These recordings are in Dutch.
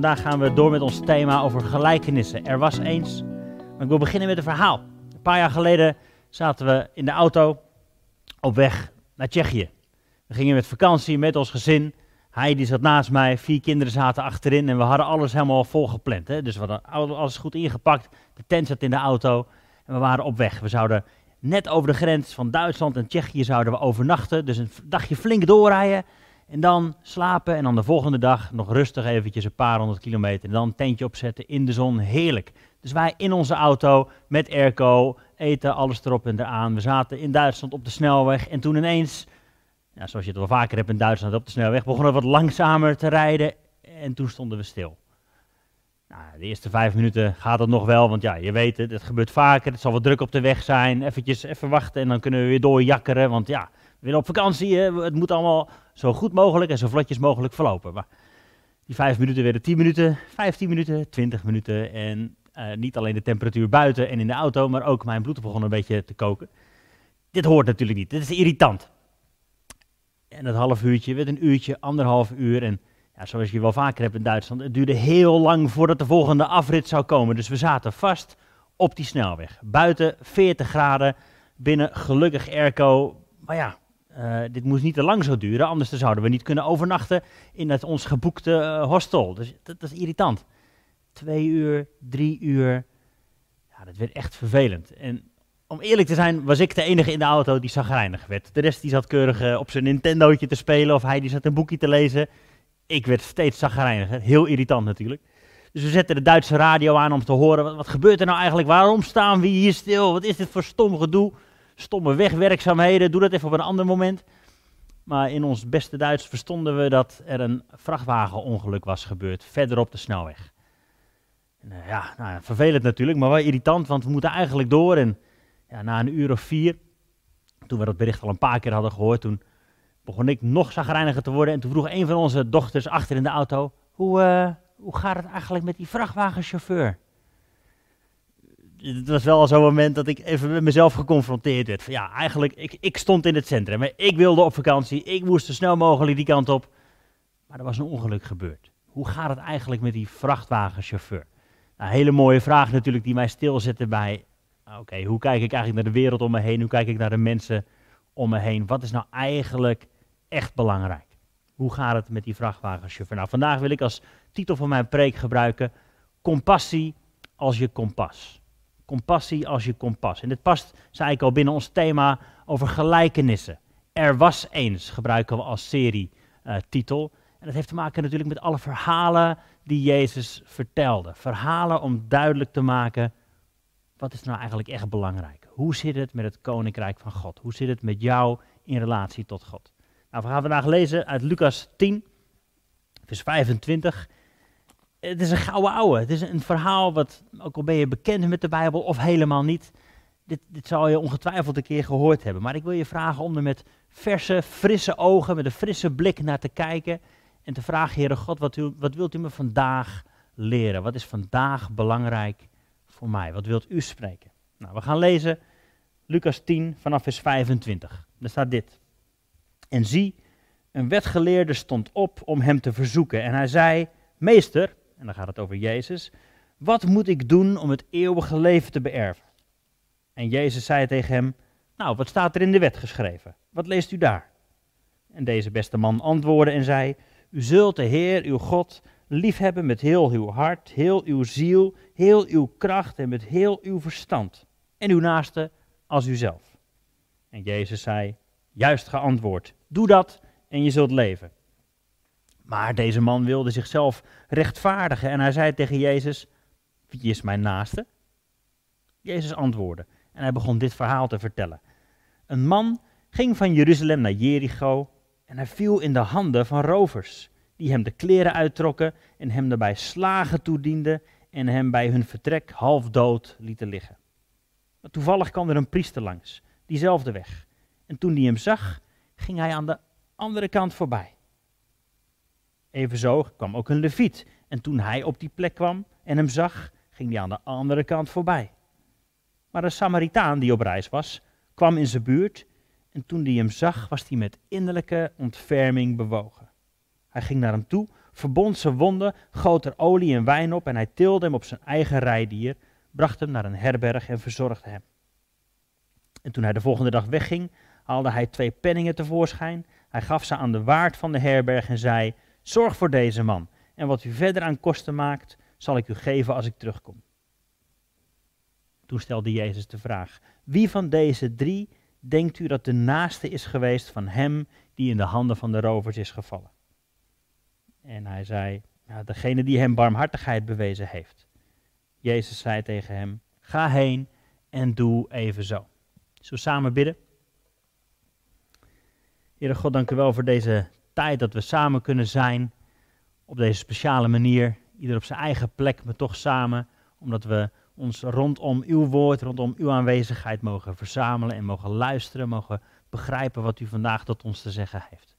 vandaag gaan we door met ons thema over gelijkenissen. Er was eens, ik wil beginnen met een verhaal. Een paar jaar geleden zaten we in de auto op weg naar Tsjechië. We gingen met vakantie met ons gezin. Heidi zat naast mij, vier kinderen zaten achterin en we hadden alles helemaal volgepland. Hè? Dus we hadden alles goed ingepakt, de tent zat in de auto en we waren op weg. We zouden net over de grens van Duitsland en Tsjechië zouden we overnachten, dus een dagje flink doorrijden. En dan slapen en dan de volgende dag nog rustig eventjes een paar honderd kilometer. En dan een tentje opzetten in de zon, heerlijk. Dus wij in onze auto met airco, eten, alles erop en eraan. We zaten in Duitsland op de snelweg en toen ineens, zoals je het wel vaker hebt in Duitsland op de snelweg, begonnen we wat langzamer te rijden en toen stonden we stil. Nou, de eerste vijf minuten gaat het nog wel, want ja, je weet het, het gebeurt vaker. Het zal wat druk op de weg zijn, eventjes even wachten en dan kunnen we weer doorjakkeren, want ja, willen op vakantie, het moet allemaal zo goed mogelijk en zo vlotjes mogelijk verlopen. Maar die vijf minuten werden tien minuten, vijftien minuten, twintig minuten. En uh, niet alleen de temperatuur buiten en in de auto, maar ook mijn bloed begon een beetje te koken. Dit hoort natuurlijk niet, dit is irritant. En dat half uurtje werd een uurtje, anderhalf uur. En ja, zoals je wel vaker hebt in Duitsland, het duurde heel lang voordat de volgende afrit zou komen. Dus we zaten vast op die snelweg. Buiten 40 graden, binnen gelukkig airco. Maar ja, uh, dit moest niet te lang zo duren, anders zouden we niet kunnen overnachten in het ons geboekte uh, hostel. Dus dat, dat, is irritant. Twee uur, drie uur, ja, dat werd echt vervelend. En om eerlijk te zijn, was ik de enige in de auto die zagrijnig werd. De rest die zat keurig uh, op zijn Nintendootje te spelen of hij die zat een boekje te lezen. Ik werd steeds zagrijniger, heel irritant natuurlijk. Dus we zetten de Duitse radio aan om te horen, wat, wat gebeurt er nou eigenlijk? Waarom staan we hier stil? Wat is dit voor stom gedoe? Stomme wegwerkzaamheden, doe dat even op een ander moment. Maar in ons beste Duits verstonden we dat er een vrachtwagenongeluk was gebeurd, verder op de snelweg. En, uh, ja, nou, vervelend natuurlijk, maar wel irritant, want we moeten eigenlijk door. En ja, na een uur of vier, toen we dat bericht al een paar keer hadden gehoord, toen begon ik nog zagrijniger te worden. En toen vroeg een van onze dochters achter in de auto, hoe, uh, hoe gaat het eigenlijk met die vrachtwagenchauffeur? Het was wel zo'n moment dat ik even met mezelf geconfronteerd werd. Van, ja, eigenlijk, ik, ik stond in het centrum. Maar ik wilde op vakantie. Ik moest zo snel mogelijk die kant op. Maar er was een ongeluk gebeurd. Hoe gaat het eigenlijk met die vrachtwagenchauffeur? Nou, hele mooie vraag natuurlijk die mij stilzette bij... Oké, hoe kijk ik eigenlijk naar de wereld om me heen? Hoe kijk ik naar de mensen om me heen? Wat is nou eigenlijk echt belangrijk? Hoe gaat het met die vrachtwagenchauffeur? Nou, vandaag wil ik als titel van mijn preek gebruiken... Compassie als je kompas compassie als je kompas. En dit past, zei ik al, binnen ons thema over gelijkenissen. Er was eens, gebruiken we als serietitel. Uh, en dat heeft te maken natuurlijk met alle verhalen die Jezus vertelde. Verhalen om duidelijk te maken, wat is nou eigenlijk echt belangrijk? Hoe zit het met het koninkrijk van God? Hoe zit het met jou in relatie tot God? Nou, we gaan vandaag lezen uit Lucas 10, vers 25 het is een gouden ouwe. Het is een verhaal wat, ook al ben je bekend met de Bijbel of helemaal niet, dit, dit zal je ongetwijfeld een keer gehoord hebben. Maar ik wil je vragen om er met verse, frisse ogen, met een frisse blik naar te kijken en te vragen, Heere God, wat, u, wat wilt u me vandaag leren? Wat is vandaag belangrijk voor mij? Wat wilt u spreken? Nou, we gaan lezen Lucas 10 vanaf vers 25. Daar staat dit. En zie, een wetgeleerde stond op om hem te verzoeken en hij zei, meester, en dan gaat het over Jezus. Wat moet ik doen om het eeuwige leven te beërven? En Jezus zei tegen hem, nou, wat staat er in de wet geschreven? Wat leest u daar? En deze beste man antwoordde en zei, u zult de Heer, uw God, liefhebben met heel uw hart, heel uw ziel, heel uw kracht en met heel uw verstand. En uw naaste als uzelf. En Jezus zei, juist geantwoord, doe dat en je zult leven. Maar deze man wilde zichzelf rechtvaardigen en hij zei tegen Jezus, wie is mijn naaste? Jezus antwoordde en hij begon dit verhaal te vertellen. Een man ging van Jeruzalem naar Jericho en hij viel in de handen van rovers, die hem de kleren uittrokken en hem daarbij slagen toedienden en hem bij hun vertrek half dood lieten liggen. Maar toevallig kwam er een priester langs, diezelfde weg. En toen hij hem zag, ging hij aan de andere kant voorbij. Evenzo kwam ook een leviet. En toen hij op die plek kwam en hem zag, ging hij aan de andere kant voorbij. Maar een Samaritaan die op reis was, kwam in zijn buurt. en toen hij hem zag, was hij met innerlijke ontferming bewogen. Hij ging naar hem toe, verbond zijn wonden, goot er olie en wijn op en hij tilde hem op zijn eigen rijdier, bracht hem naar een herberg en verzorgde hem. En toen hij de volgende dag wegging, haalde hij twee penningen tevoorschijn. Hij gaf ze aan de waard van de herberg en zei: Zorg voor deze man, en wat u verder aan kosten maakt, zal ik u geven als ik terugkom. Toen stelde Jezus de vraag: Wie van deze drie denkt u dat de naaste is geweest van hem die in de handen van de rovers is gevallen? En hij zei: ja, Degene die hem barmhartigheid bewezen heeft. Jezus zei tegen hem: Ga heen en doe evenzo. Zo samen bidden. Heere God, dank u wel voor deze tijd dat we samen kunnen zijn op deze speciale manier. Ieder op zijn eigen plek, maar toch samen, omdat we ons rondom uw woord, rondom uw aanwezigheid mogen verzamelen en mogen luisteren, mogen begrijpen wat u vandaag tot ons te zeggen heeft.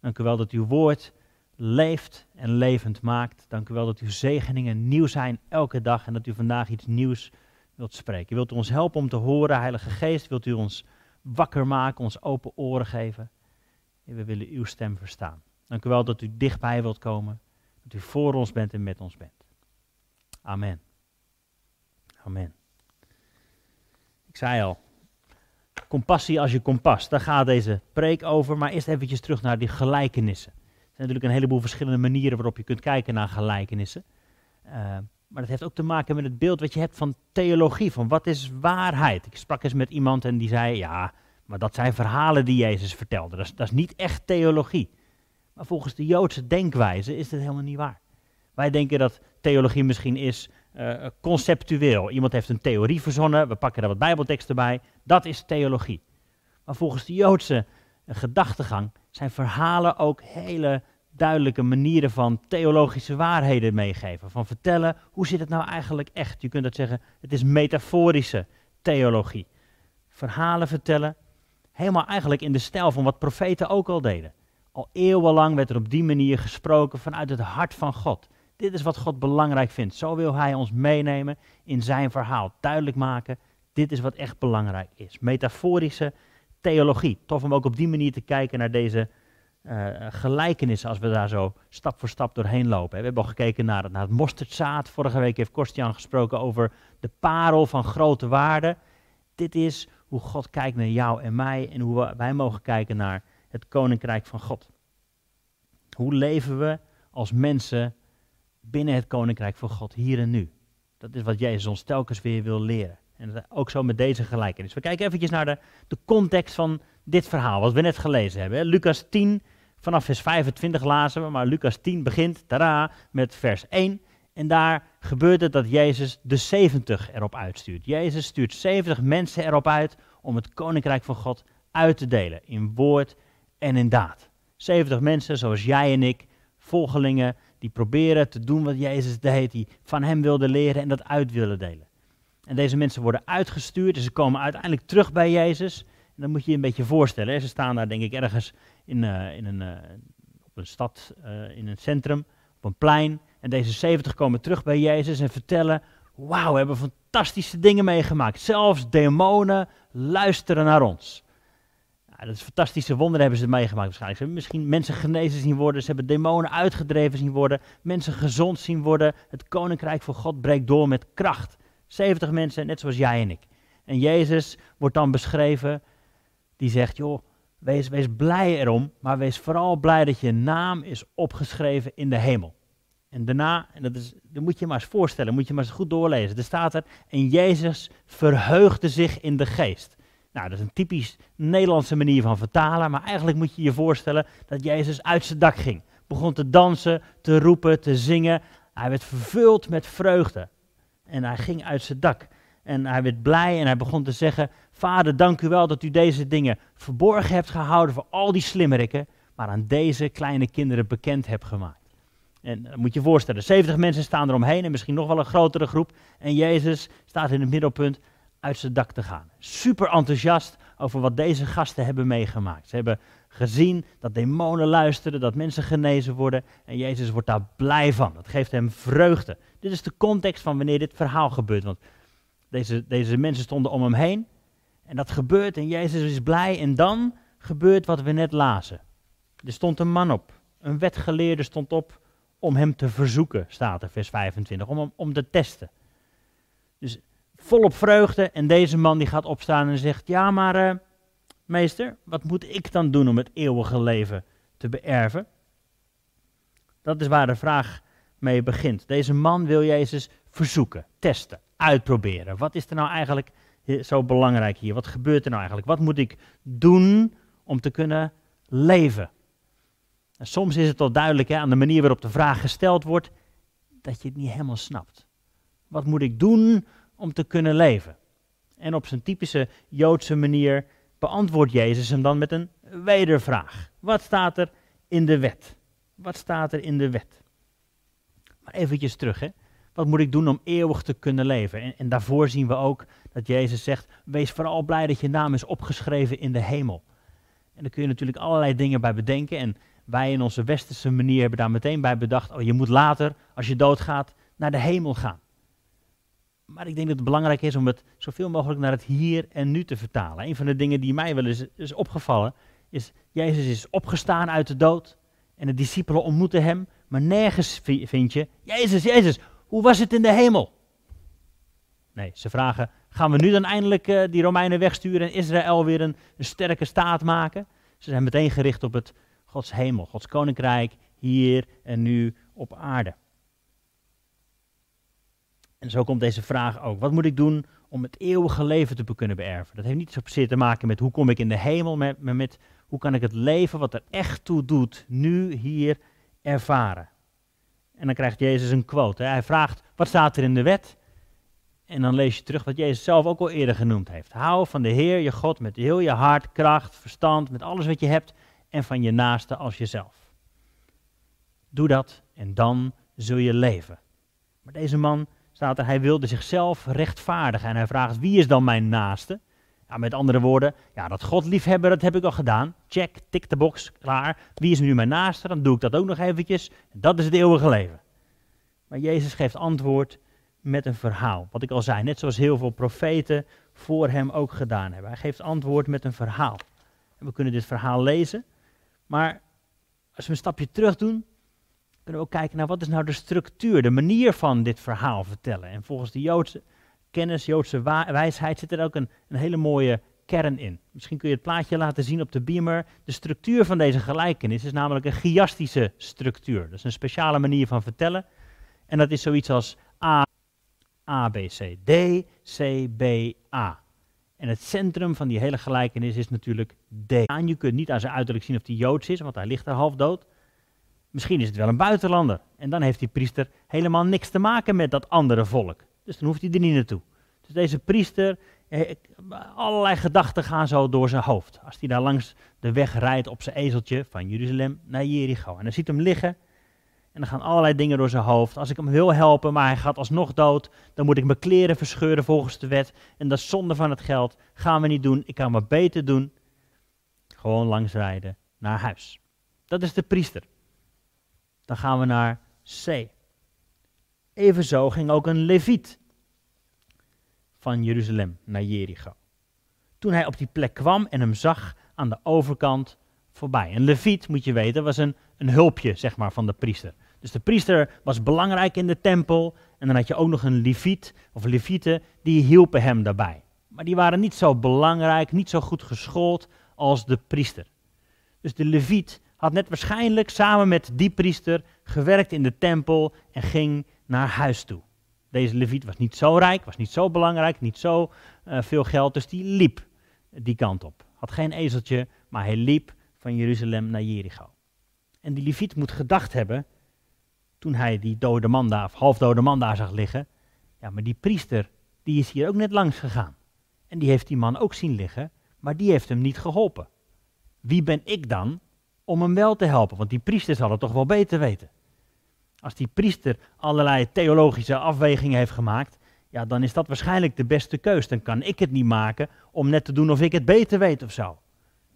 Dank u wel dat uw woord leeft en levend maakt. Dank u wel dat uw zegeningen nieuw zijn elke dag en dat u vandaag iets nieuws wilt spreken. Wilt u ons helpen om te horen, Heilige Geest? Wilt u ons wakker maken, ons open oren geven? We willen uw stem verstaan. Dank u wel dat u dichtbij wilt komen, dat u voor ons bent en met ons bent. Amen. Amen. Ik zei al, compassie als je kompas, daar gaat deze preek over, maar eerst eventjes terug naar die gelijkenissen. Er zijn natuurlijk een heleboel verschillende manieren waarop je kunt kijken naar gelijkenissen. Uh, maar dat heeft ook te maken met het beeld wat je hebt van theologie, van wat is waarheid. Ik sprak eens met iemand en die zei, ja, maar dat zijn verhalen die Jezus vertelde. Dat is, dat is niet echt theologie. Maar volgens de Joodse denkwijze is dit helemaal niet waar. Wij denken dat theologie misschien is uh, conceptueel. Iemand heeft een theorie verzonnen, we pakken daar wat bijbelteksten bij. Dat is theologie. Maar volgens de Joodse gedachtegang zijn verhalen ook hele duidelijke manieren van theologische waarheden meegeven. Van vertellen, hoe zit het nou eigenlijk echt? Je kunt dat zeggen, het is metaforische theologie. Verhalen vertellen, helemaal eigenlijk in de stijl van wat profeten ook al deden. Al eeuwenlang werd er op die manier gesproken vanuit het hart van God. Dit is wat God belangrijk vindt. Zo wil Hij ons meenemen in zijn verhaal. Duidelijk maken, dit is wat echt belangrijk is. Metaforische theologie. Tof om ook op die manier te kijken naar deze uh, gelijkenissen als we daar zo stap voor stap doorheen lopen. We hebben al gekeken naar het, naar het mosterdzaad. Vorige week heeft Kostjan gesproken over de parel van grote waarde. Dit is hoe God kijkt naar jou en mij en hoe wij mogen kijken naar het koninkrijk van God. Hoe leven we als mensen binnen het koninkrijk van God hier en nu? Dat is wat Jezus ons telkens weer wil leren. En ook zo met deze gelijkenis. We kijken eventjes naar de, de context van dit verhaal, wat we net gelezen hebben. Lucas 10, vanaf vers 25 lazen we, maar Lucas 10 begint, tada, met vers 1. En daar gebeurt het dat Jezus de 70 erop uitstuurt. Jezus stuurt 70 mensen erop uit om het koninkrijk van God uit te delen in woord en in daad. 70 mensen zoals jij en ik, volgelingen, die proberen te doen wat Jezus deed, die van hem wilden leren en dat uit willen delen. En deze mensen worden uitgestuurd en ze komen uiteindelijk terug bij Jezus. En dan moet je je een beetje voorstellen. Ze staan daar denk ik ergens in, uh, in een, uh, op een stad, uh, in een centrum, op een plein. En deze 70 komen terug bij Jezus en vertellen, wauw, we hebben fantastische dingen meegemaakt. Zelfs demonen luisteren naar ons. Dat is fantastische wonderen hebben ze meegemaakt waarschijnlijk. Ze hebben misschien mensen genezen zien worden, ze hebben demonen uitgedreven zien worden, mensen gezond zien worden. Het koninkrijk van God breekt door met kracht. 70 mensen, net zoals jij en ik. En Jezus wordt dan beschreven, die zegt, joh, wees blij erom, maar wees vooral blij dat je naam is opgeschreven in de hemel. En daarna, en dat, is, dat moet je maar eens voorstellen, moet je maar eens goed doorlezen. Er staat er, en Jezus verheugde zich in de geest. Nou, dat is een typisch Nederlandse manier van vertalen, maar eigenlijk moet je je voorstellen dat Jezus uit zijn dak ging. Begon te dansen, te roepen, te zingen. Hij werd vervuld met vreugde. En hij ging uit zijn dak. En hij werd blij en hij begon te zeggen: Vader, dank u wel dat u deze dingen verborgen hebt gehouden voor al die slimmerikken, maar aan deze kleine kinderen bekend hebt gemaakt. En dan moet je je voorstellen, 70 mensen staan eromheen en misschien nog wel een grotere groep. En Jezus staat in het middelpunt uit zijn dak te gaan. Super enthousiast over wat deze gasten hebben meegemaakt. Ze hebben gezien dat demonen luisteren, dat mensen genezen worden. En Jezus wordt daar blij van. Dat geeft hem vreugde. Dit is de context van wanneer dit verhaal gebeurt. Want deze, deze mensen stonden om hem heen. En dat gebeurt en Jezus is blij. En dan gebeurt wat we net lazen. Er stond een man op. Een wetgeleerde stond op om hem te verzoeken, staat er vers 25, om hem om te testen. Dus volop vreugde en deze man die gaat opstaan en zegt, ja maar uh, meester, wat moet ik dan doen om het eeuwige leven te beërven? Dat is waar de vraag mee begint. Deze man wil Jezus verzoeken, testen, uitproberen. Wat is er nou eigenlijk zo belangrijk hier? Wat gebeurt er nou eigenlijk? Wat moet ik doen om te kunnen leven? En soms is het wel duidelijk hè, aan de manier waarop de vraag gesteld wordt, dat je het niet helemaal snapt. Wat moet ik doen om te kunnen leven? En op zijn typische Joodse manier beantwoordt Jezus hem dan met een wedervraag. Wat staat er in de wet? Wat staat er in de wet? Maar eventjes terug, hè. Wat moet ik doen om eeuwig te kunnen leven? En, en daarvoor zien we ook dat Jezus zegt, wees vooral blij dat je naam is opgeschreven in de hemel. En daar kun je natuurlijk allerlei dingen bij bedenken. En wij in onze westerse manier hebben daar meteen bij bedacht, oh je moet later, als je doodgaat, naar de hemel gaan. Maar ik denk dat het belangrijk is om het zoveel mogelijk naar het hier en nu te vertalen. Een van de dingen die mij wel eens is opgevallen, is Jezus is opgestaan uit de dood en de discipelen ontmoeten hem, maar nergens vind je, Jezus, Jezus, hoe was het in de hemel? Nee, ze vragen, gaan we nu dan eindelijk uh, die Romeinen wegsturen en Israël weer een sterke staat maken? Ze zijn meteen gericht op het Gods hemel, Gods koninkrijk hier en nu op aarde. En zo komt deze vraag ook. Wat moet ik doen om het eeuwige leven te kunnen beërven? Dat heeft niet zozeer te maken met hoe kom ik in de hemel, maar met, hoe kan ik het leven wat er echt toe doet, nu hier ervaren. En dan krijgt Jezus een quote. Hij vraagt, wat staat er in de wet? En dan lees je terug wat Jezus zelf ook al eerder genoemd heeft. Hou van de Heer je God met heel je hart, kracht, verstand, met alles wat je hebt en van je naaste als jezelf. Doe dat en dan zul je leven. Maar deze man staat er, hij wilde zichzelf rechtvaardigen en hij vraagt, wie is dan mijn naaste? Ja, met andere woorden, ja, dat God liefhebben, dat heb ik al gedaan. Check, tik de box, klaar. Wie is nu mijn naaste? Dan doe ik dat ook nog eventjes. Dat is het eeuwige leven. Maar Jezus geeft antwoord met een verhaal. Wat ik al zei, net zoals heel veel profeten voor hem ook gedaan hebben. Hij geeft antwoord met een verhaal. En we kunnen dit verhaal lezen. Maar als we een stapje terug doen, kunnen we ook kijken naar wat is nou de structuur, de manier van dit verhaal vertellen. En volgens de Joodse kennis, Joodse wijsheid zit er ook een, een hele mooie kern in. Misschien kun je het plaatje laten zien op de beamer. De structuur van deze gelijkenis is namelijk een chiastische structuur. Dat is een speciale manier van vertellen. En dat is zoiets als A, A, B, C, D, C, B, A. En het centrum van die hele gelijkenis is natuurlijk D. En je kunt niet aan zijn uiterlijk zien of hij Joods is, want hij ligt er half dood. Misschien is het wel een buitenlander. En dan heeft die priester helemaal niks te maken met dat andere volk. Dus dan hoeft hij er niet naartoe. Dus deze priester, eh, allerlei gedachten gaan zo door zijn hoofd. Als hij daar langs de weg rijdt op zijn ezeltje van Jeruzalem naar Jericho. En dan ziet hem liggen en dan gaan allerlei dingen door zijn hoofd. Als ik hem wil helpen, maar hij gaat alsnog dood, dan moet ik mijn kleren verscheuren volgens de wet. En dat is zonde van het geld. Gaan we niet doen. Ik kan maar beter doen. Gewoon langs rijden naar huis. Dat is de priester. Dan gaan we naar C. Evenzo ging ook een leviet van Jeruzalem naar Jericho. Toen hij op die plek kwam en hem zag aan de overkant voorbij. Een leviet, moet je weten, was een, een hulpje zeg maar, van de priester. Dus de priester was belangrijk in de tempel. En dan had je ook nog een leviet of levieten, die hielpen hem daarbij. Maar die waren niet zo belangrijk, niet zo goed geschoold als de priester. Dus de leviet had net waarschijnlijk samen met die priester gewerkt in de tempel en ging naar huis toe. Deze leviet was niet zo rijk, was niet zo belangrijk, niet zo uh, veel geld, dus die liep die kant op. Had geen ezeltje, maar hij liep van Jeruzalem naar Jericho. En die leviet moet gedacht hebben, toen hij die dode man daar, of halfdode man daar zag liggen, ja, maar die priester, die is hier ook net langs gegaan. En die heeft die man ook zien liggen, maar die heeft hem niet geholpen. Wie ben ik dan om hem wel te helpen? Want die priester zal het toch wel beter weten. Als die priester allerlei theologische afwegingen heeft gemaakt, ja, dan is dat waarschijnlijk de beste keus. Dan kan ik het niet maken om net te doen of ik het beter weet of zo.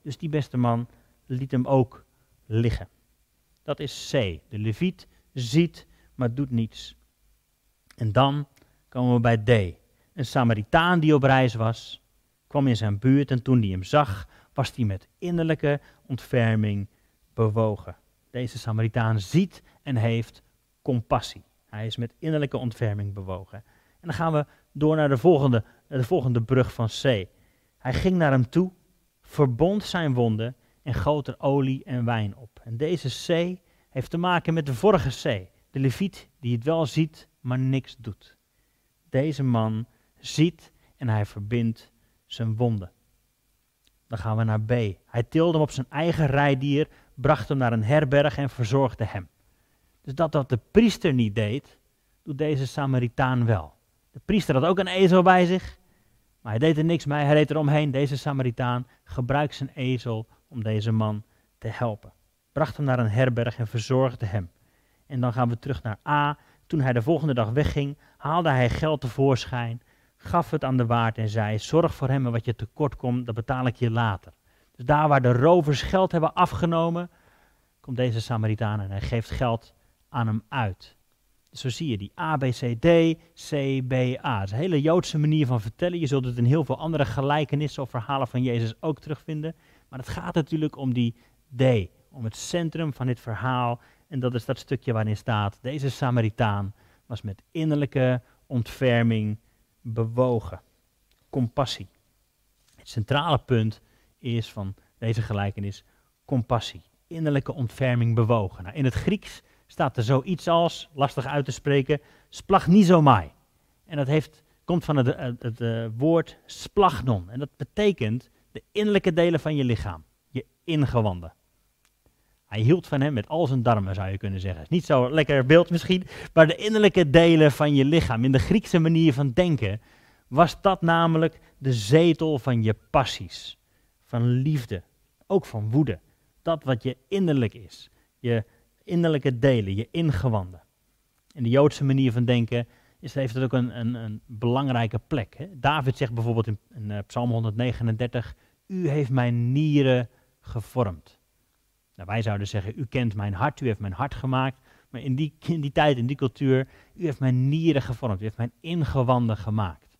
Dus die beste man liet hem ook liggen. Dat is C. De leviet ziet, maar doet niets. En dan komen we bij D. Een Samaritaan die op reis was, kwam in zijn buurt en toen hij hem zag, was hij met innerlijke ontferming bewogen. Deze Samaritaan ziet en heeft compassie. Hij is met innerlijke ontferming bewogen. En dan gaan we door naar de volgende, de volgende brug van C. Hij ging naar hem toe, verbond zijn wonden en goot er olie en wijn op. En deze C heeft te maken met de vorige C, de leviet die het wel ziet, maar niks doet. Deze man ziet en hij verbindt zijn wonden. Dan gaan we naar B. Hij tilde hem op zijn eigen rijdier, bracht hem naar een herberg en verzorgde hem. Dus dat wat de priester niet deed, doet deze Samaritaan wel. De priester had ook een ezel bij zich, maar hij deed er niks mee. Hij reed eromheen. Deze Samaritaan gebruikt zijn ezel om deze man te helpen. Bracht hem naar een herberg en verzorgde hem. En dan gaan we terug naar A. Toen hij de volgende dag wegging, haalde hij geld tevoorschijn, gaf het aan de waard en zei: Zorg voor hem en wat je tekort komt, dat betaal ik je later. Dus daar waar de rovers geld hebben afgenomen, komt deze Samaritaan en hij geeft geld aan hem uit. Zo zie je die A, B, C, D, C, B, A. Dat is een hele Joodse manier van vertellen. Je zult het in heel veel andere gelijkenissen of verhalen van Jezus ook terugvinden. Maar het gaat natuurlijk om die D, om het centrum van dit verhaal. En dat is dat stukje waarin staat, deze Samaritaan was met innerlijke ontferming bewogen. Compassie. Het centrale punt is van deze gelijkenis compassie. Innerlijke ontferming bewogen. Nou, in het Grieks staat er zoiets als, lastig uit te spreken, splagnizomai. En dat heeft, komt van het, het, het woord splagnon. En dat betekent de innerlijke delen van je lichaam, je ingewanden. Hij hield van hem met al zijn darmen, zou je kunnen zeggen. Is niet zo lekker beeld misschien, maar de innerlijke delen van je lichaam. In de Griekse manier van denken was dat namelijk de zetel van je passies. Van liefde, ook van woede. Dat wat je innerlijk is. Je innerlijke delen, je ingewanden. In de Joodse manier van denken is, heeft het ook een, een, een belangrijke plek. Hè? David zegt bijvoorbeeld in, uh, Psalm 139, u heeft mijn nieren gevormd. Nou, wij zouden zeggen, u kent mijn hart, u heeft mijn hart gemaakt. Maar in die, in die tijd, in die cultuur, u heeft mijn nieren gevormd, u heeft mijn ingewanden gemaakt.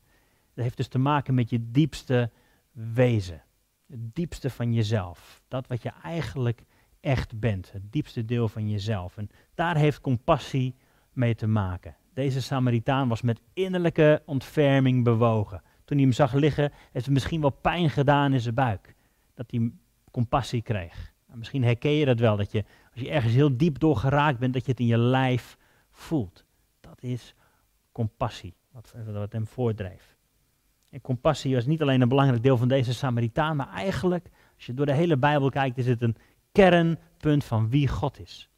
Dat heeft dus te maken met je diepste wezen. Het diepste van jezelf. Dat wat je eigenlijk echt bent. Het diepste deel van jezelf. En daar heeft compassie mee te maken. Deze Samaritaan was met innerlijke ontferming bewogen. Toen hij hem zag liggen, heeft het misschien wel pijn gedaan in zijn buik. Dat hij compassie kreeg. Nou, misschien herken je dat wel, dat je als je ergens heel diep door geraakt bent, dat je het in je lijf voelt. Dat is compassie, wat, wat hem voordreef. En compassie was niet alleen een belangrijk deel van deze Samaritaan, maar eigenlijk, als je door de hele Bijbel kijkt, is het een kernpunt van wie God is.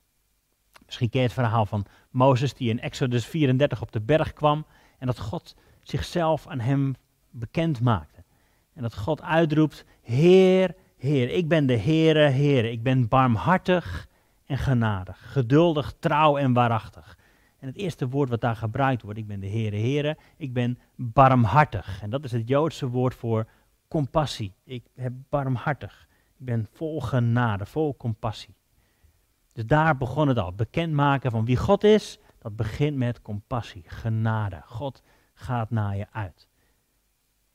Misschien ken je het verhaal van Mozes die in Exodus 34 op de berg kwam en dat God zichzelf aan hem bekend maakte. En dat God uitroept, Heer, Heer, ik ben de Heere, Heer, ik ben barmhartig en genadig, geduldig, trouw en waarachtig. En het eerste woord wat daar gebruikt wordt, ik ben de Heere, Heere, ik ben barmhartig. En dat is het Joodse woord voor compassie. Ik heb barmhartig. Ik ben vol genade, vol compassie. Dus daar begon het al. Bekendmaken van wie God is, dat begint met compassie, genade. God gaat naar je uit.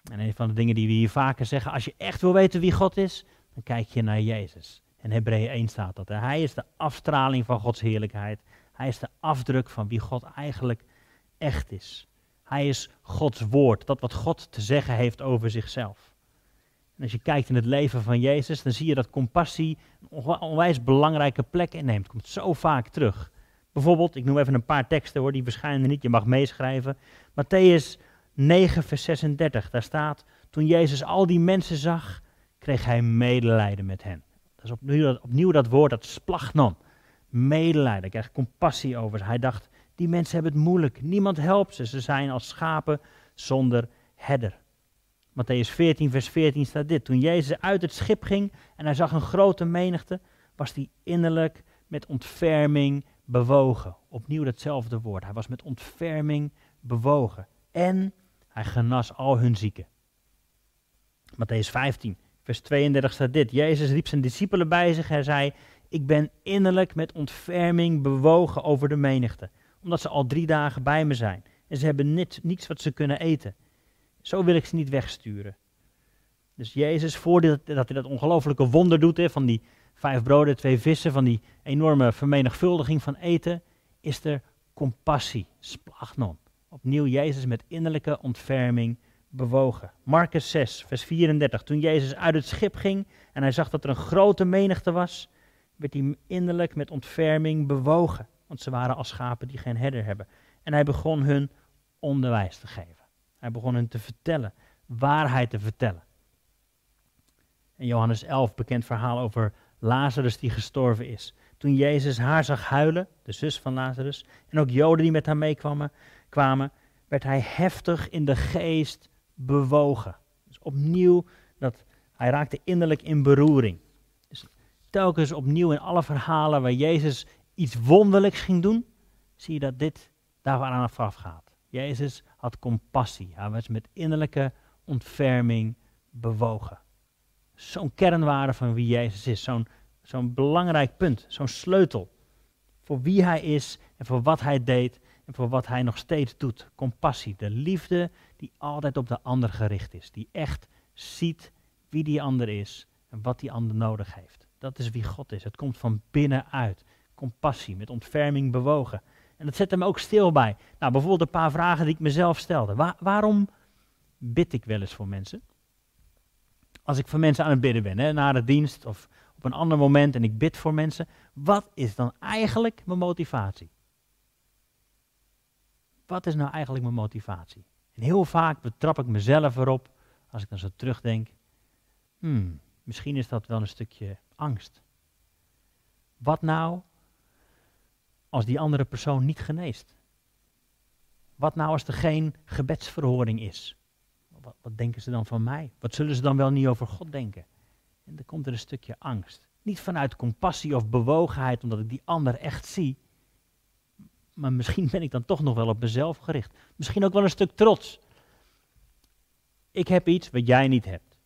En een van de dingen die we hier vaker zeggen, als je echt wil weten wie God is, dan kijk je naar Jezus. En Hebreeën 1 staat dat. Hij is de afstraling van Gods heerlijkheid. Hij is de afdruk van wie God eigenlijk echt is. Hij is Gods woord, dat wat God te zeggen heeft over zichzelf. En als je kijkt in het leven van Jezus, dan zie je dat compassie een onwijs belangrijke plek inneemt. Komt zo vaak terug. Bijvoorbeeld, ik noem even een paar teksten hoor, die verschijnen niet, je mag meeschrijven. Matthäus 9, vers 36, daar staat, toen Jezus al die mensen zag, kreeg hij medelijden met hen. Dat is opnieuw dat, opnieuw dat woord, dat splagnon. Medelijden, hij krijgt compassie over ze. Hij dacht, die mensen hebben het moeilijk, niemand helpt ze, ze zijn als schapen zonder herder. Matthäus 14, vers 14 staat dit. Toen Jezus uit het schip ging en hij zag een grote menigte, was hij innerlijk met ontferming bewogen. Opnieuw datzelfde woord. Hij was met ontferming bewogen. En hij genas al hun zieken. Matthäus 15, vers 32 staat dit. Jezus riep zijn discipelen bij zich en zei, ik ben innerlijk met ontferming bewogen over de menigte, omdat ze al drie dagen bij me zijn en ze hebben niets wat ze kunnen eten. Zo wil ik ze niet wegsturen. Dus Jezus, voordat hij dat ongelofelijke wonder doet, hè, van die vijf broden, twee vissen, van die enorme vermenigvuldiging van eten, is er compassie, splagnon. Opnieuw Jezus met innerlijke ontferming bewogen. Marcus 6, vers 34. Toen Jezus uit het schip ging en hij zag dat er een grote menigte was, werd hij innerlijk met ontferming bewogen. Want ze waren als schapen die geen herder hebben. En hij begon hun onderwijs te geven. Hij begon hen te vertellen, waarheid te vertellen. In Johannes 11, bekend verhaal over Lazarus die gestorven is. Toen Jezus haar zag huilen, de zus van Lazarus, en ook Joden die met haar meekwamen, kwamen, werd hij heftig in de geest bewogen. Dus opnieuw, dat, hij raakte innerlijk in beroering. Dus telkens opnieuw in alle verhalen waar Jezus iets wonderlijks ging doen, zie je dat dit daar aan vooraf gaat. Jezus had compassie. Hij was met innerlijke ontferming bewogen. Zo'n kernwaarde van wie Jezus is. Zo'n zo'n belangrijk punt. Zo'n sleutel. Voor wie hij is en voor wat hij deed voor wat hij nog steeds doet. Compassie. De liefde die altijd op de ander gericht is. Die echt ziet wie die ander is en wat die ander nodig heeft. Dat is wie God is. Het komt van binnenuit. Compassie, met ontferming bewogen. En dat zet hem ook stil bij. Nou, bijvoorbeeld een paar vragen die ik mezelf stelde. waarom bid ik wel eens voor mensen? Als ik voor mensen aan het bidden ben, hè, na de dienst of op een ander moment en ik bid voor mensen. Wat is dan eigenlijk mijn motivatie? Wat is nou eigenlijk mijn motivatie? En heel vaak betrap ik mezelf erop, als ik dan zo terugdenk. Hmm, misschien is dat wel een stukje angst. Wat nou als die andere persoon niet geneest? Wat nou als er geen gebedsverhoring is? Wat, wat, denken ze dan van mij? Wat zullen ze dan wel niet over God denken? En dan komt er een stukje angst. Niet vanuit compassie of bewogenheid, omdat ik die ander echt zie. Maar misschien ben ik dan toch nog wel op mezelf gericht. Misschien ook wel een stuk trots. Ik heb iets wat jij niet hebt.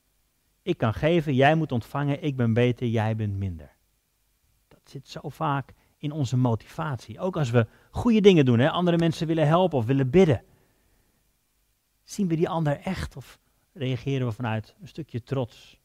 Ik kan geven, jij moet ontvangen, ik ben beter, jij bent minder. Dat zit zo vaak in onze motivatie. Ook als we goede dingen doen, hè, andere mensen willen helpen of willen bidden. Zien we die ander echt of reageren we vanuit een stukje trots?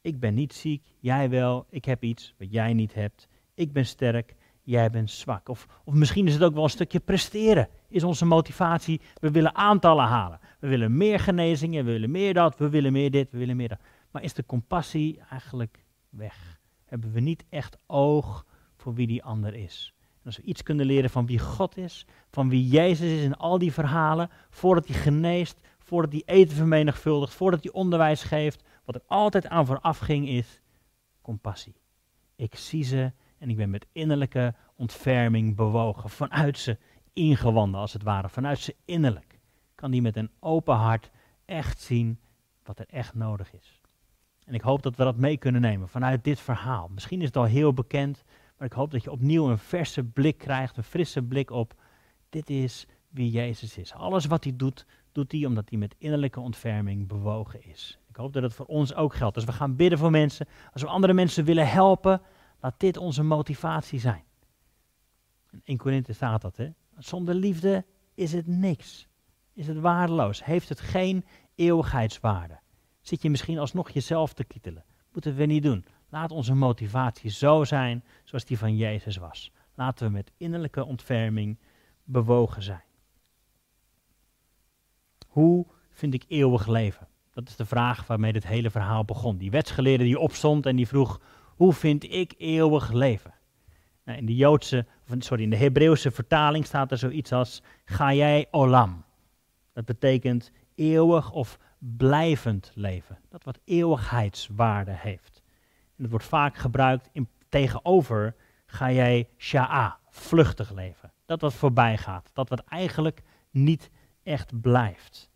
Ik ben niet ziek, jij wel, ik heb iets wat jij niet hebt. Ik ben sterk, jij bent zwak. Of, of misschien is het ook wel een stukje presteren. Is onze motivatie, we willen aantallen halen. We willen meer genezingen, we willen meer dat, we willen meer dit, we willen meer dat. Maar is de compassie eigenlijk weg? Hebben we niet echt oog voor wie die ander is? En als we iets kunnen leren van wie God is, van wie Jezus is in al die verhalen, voordat hij geneest, voordat hij eten vermenigvuldigt, voordat hij onderwijs geeft, wat er altijd aan vooraf ging is compassie. Ik zie ze en ik ben met innerlijke ontferming bewogen, vanuit ze ingewanden als het ware, vanuit ze innerlijk. Kan die met een open hart echt zien wat er echt nodig is. En ik hoop dat we dat mee kunnen nemen vanuit dit verhaal. Misschien is het al heel bekend, maar ik hoop dat je opnieuw een verse blik krijgt, een frisse blik op. Dit is wie Jezus is. Alles wat hij doet, doet hij omdat hij met innerlijke ontferming bewogen is. Ik hoop dat het voor ons ook geldt. Als we gaan bidden voor mensen, als we andere mensen willen helpen, laat dit onze motivatie zijn. In 1 Korinthe staat dat, hè? Zonder liefde is het niks. Is het waardeloos. Heeft het geen eeuwigheidswaarde. Zit je misschien alsnog jezelf te kietelen. Moeten we niet doen. Laat onze motivatie zo zijn zoals die van Jezus was. Laten we met innerlijke ontferming bewogen zijn. Hoe vind ik eeuwig leven? Dat is de vraag waarmee dit hele verhaal begon. Die wetsgeleerde die opstond en die vroeg, hoe vind ik eeuwig leven? Nou, in de Joodse, sorry, in de Hebreeuwse vertaling staat er zoiets als, ga jij olam. Dat betekent eeuwig of blijvend leven. Dat wat eeuwigheidswaarde heeft. En dat wordt vaak gebruikt in, tegenover, ga jij sha'a, vluchtig leven. Dat wat voorbij gaat. Dat wat eigenlijk niet echt blijft.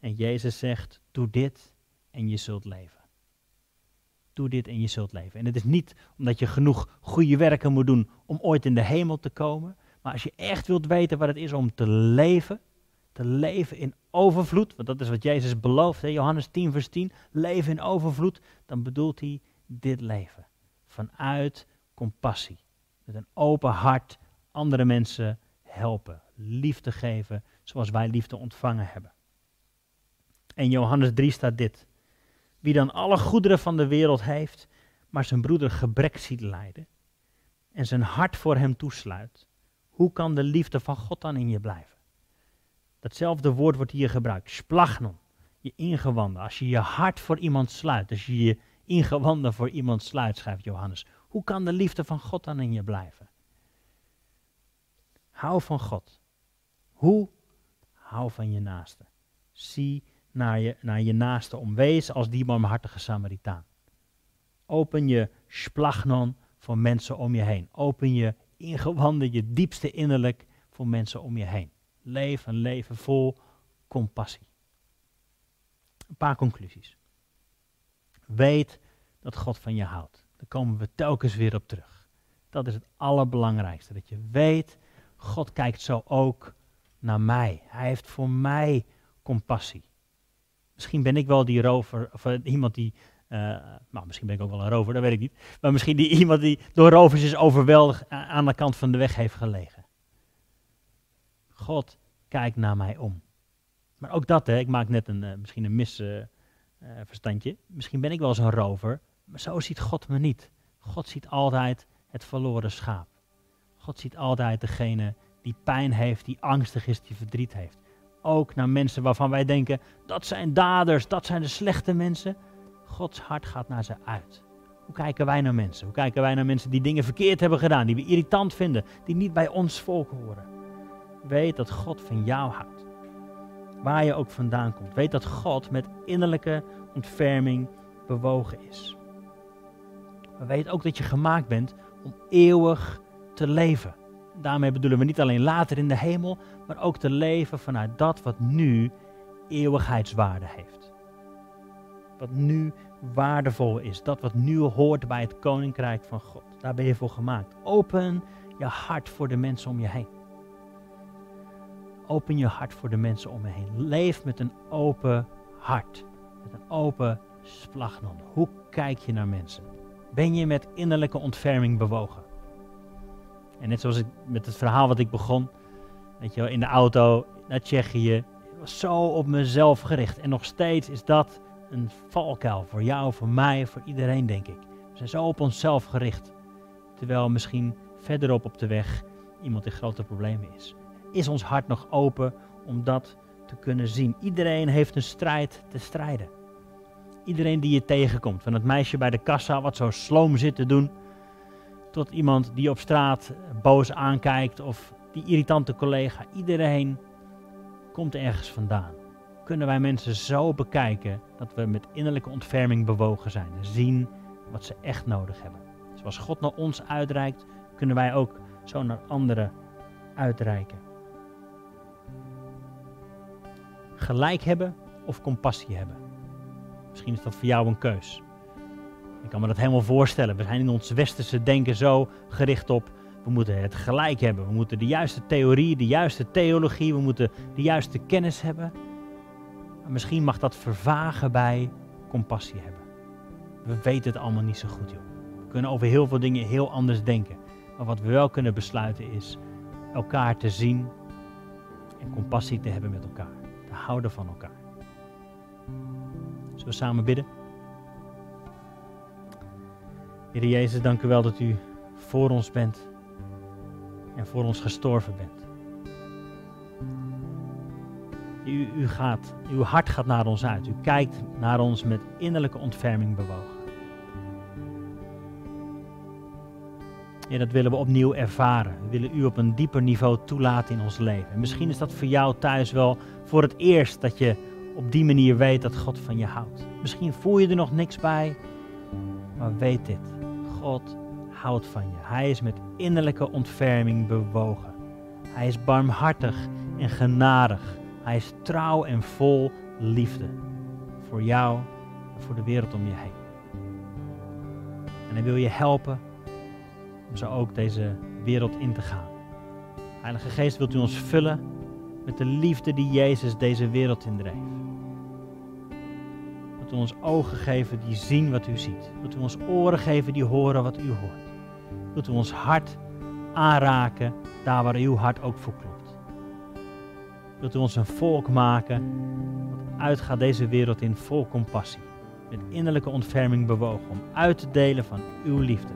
En Jezus zegt, doe dit en je zult leven. Doe dit en je zult leven. En het is niet omdat je genoeg goede werken moet doen om ooit in de hemel te komen. Maar als je echt wilt weten wat het is om te leven, te leven in overvloed, want dat is wat Jezus belooft, hè? Johannes 10, vers 10, leven in overvloed, dan bedoelt hij dit leven. Vanuit compassie. Met een open hart andere mensen helpen, liefde geven, zoals wij liefde ontvangen hebben. En Johannes 3 staat dit. Wie dan alle goederen van de wereld heeft, maar zijn broeder gebrek ziet lijden en zijn hart voor hem toesluit, Hoe kan de liefde van God dan in je blijven? Datzelfde woord wordt hier gebruikt, splagnon, je ingewanden. Als je je hart voor iemand sluit, als je je ingewanden voor iemand sluit, schrijft Johannes. Hoe kan de liefde van God dan in je blijven? Hou van God. Hoe? Hou van je naaste. Zie naar je, naar je naaste om. Wees als die barmhartige Samaritaan. Open je splagnon voor mensen om je heen. Open je ingewanden, je diepste innerlijk voor mensen om je heen. Leef een leven vol compassie. Een paar conclusies. Weet dat God van je houdt. Daar komen we telkens weer op terug. Dat is het allerbelangrijkste. Dat je weet, God kijkt zo ook naar mij. Hij heeft voor mij compassie. Misschien ben ik wel die rover, of uh, iemand die, uh, nou misschien ben ik ook wel een rover, dat weet ik niet. Maar misschien die, iemand die door rovers is overweldigd aan de kant van de weg heeft gelegen. God kijkt naar mij om. Maar ook dat, hè, ik maak net een, uh, misschien een misverstandje. misschien ben ik wel zo'n rover, maar zo ziet God me niet. God ziet altijd het verloren schaap. God ziet altijd degene die pijn heeft, die angstig is, die verdriet heeft. Ook naar mensen waarvan wij denken, dat zijn daders, dat zijn de slechte mensen. Gods hart gaat naar ze uit. Hoe kijken wij naar mensen? Hoe kijken wij naar mensen die dingen verkeerd hebben gedaan, die we irritant vinden, die niet bij ons volk horen? Weet dat God van jou houdt. Waar je ook vandaan komt. Weet dat God met innerlijke ontferming bewogen is. Maar weet ook dat je gemaakt bent om eeuwig te leven. Daarmee bedoelen we niet alleen later in de hemel, maar ook te leven vanuit dat wat nu eeuwigheidswaarde heeft. Wat nu waardevol is, dat wat nu hoort bij het koninkrijk van God. Daar ben je voor gemaakt. Open je hart voor de mensen om je heen. Open je hart voor de mensen om je heen. Leef met een open hart. Met een open splagnon. Hoe kijk je naar mensen? Ben je met innerlijke ontferming bewogen? En net zoals ik met het verhaal wat ik begon, weet je wel, in de auto naar Tsjechië, was zo op mezelf gericht. En nog steeds is dat een valkuil voor jou, voor mij, voor iedereen, denk ik. We zijn zo op onszelf gericht. Terwijl misschien verderop op de weg iemand in grote problemen is. Is ons hart nog open om dat te kunnen zien? Iedereen heeft een strijd te strijden. Iedereen die je tegenkomt, van het meisje bij de kassa wat zo sloom zit te doen, tot iemand die op straat boos aankijkt of die irritante collega. Iedereen komt ergens vandaan. Kunnen wij mensen zo bekijken dat we met innerlijke ontferming bewogen zijn en zien wat ze echt nodig hebben. Zoals God naar ons uitreikt, kunnen wij ook zo naar anderen uitreiken. Gelijk hebben of compassie hebben. Misschien is dat voor jou een keus. Ik kan me dat helemaal voorstellen. We zijn in ons westerse denken zo gericht op. We moeten het gelijk hebben. We moeten de juiste theorie, de juiste theologie. We moeten de juiste kennis hebben. Maar misschien mag dat vervagen bij compassie hebben. We weten het allemaal niet zo goed, joh. We kunnen over heel veel dingen heel anders denken. Maar wat we wel kunnen besluiten is elkaar te zien en compassie te hebben met elkaar. Te houden van elkaar. Zullen we samen bidden? Heer Jezus, dank u wel dat u voor ons bent en voor ons gestorven bent. U, u gaat, uw hart gaat naar ons uit. U kijkt naar ons met innerlijke ontferming bewogen. Ja, dat willen we opnieuw ervaren. We willen u op een dieper niveau toelaten in ons leven. En misschien is dat voor jou thuis wel voor het eerst dat je op die manier weet dat God van je houdt. Misschien voel je er nog niks bij, maar weet dit. God houdt van je. Hij is met innerlijke ontferming bewogen. Hij is barmhartig en genadig. Hij is trouw en vol liefde. Voor jou en voor de wereld om je heen. En hij wil je helpen om zo ook deze wereld in te gaan. Heilige Geest wilt u ons vullen met de liefde die Jezus deze wereld indreef. Dat u ons ogen geven die zien wat u ziet. Dat u ons oren geven die horen wat u hoort. Dat u ons hart aanraken daar waar uw hart ook voor klopt. Wilt u ons een volk maken dat uitgaat deze wereld in vol compassie. Met innerlijke ontferming bewogen om uit te delen van uw liefde.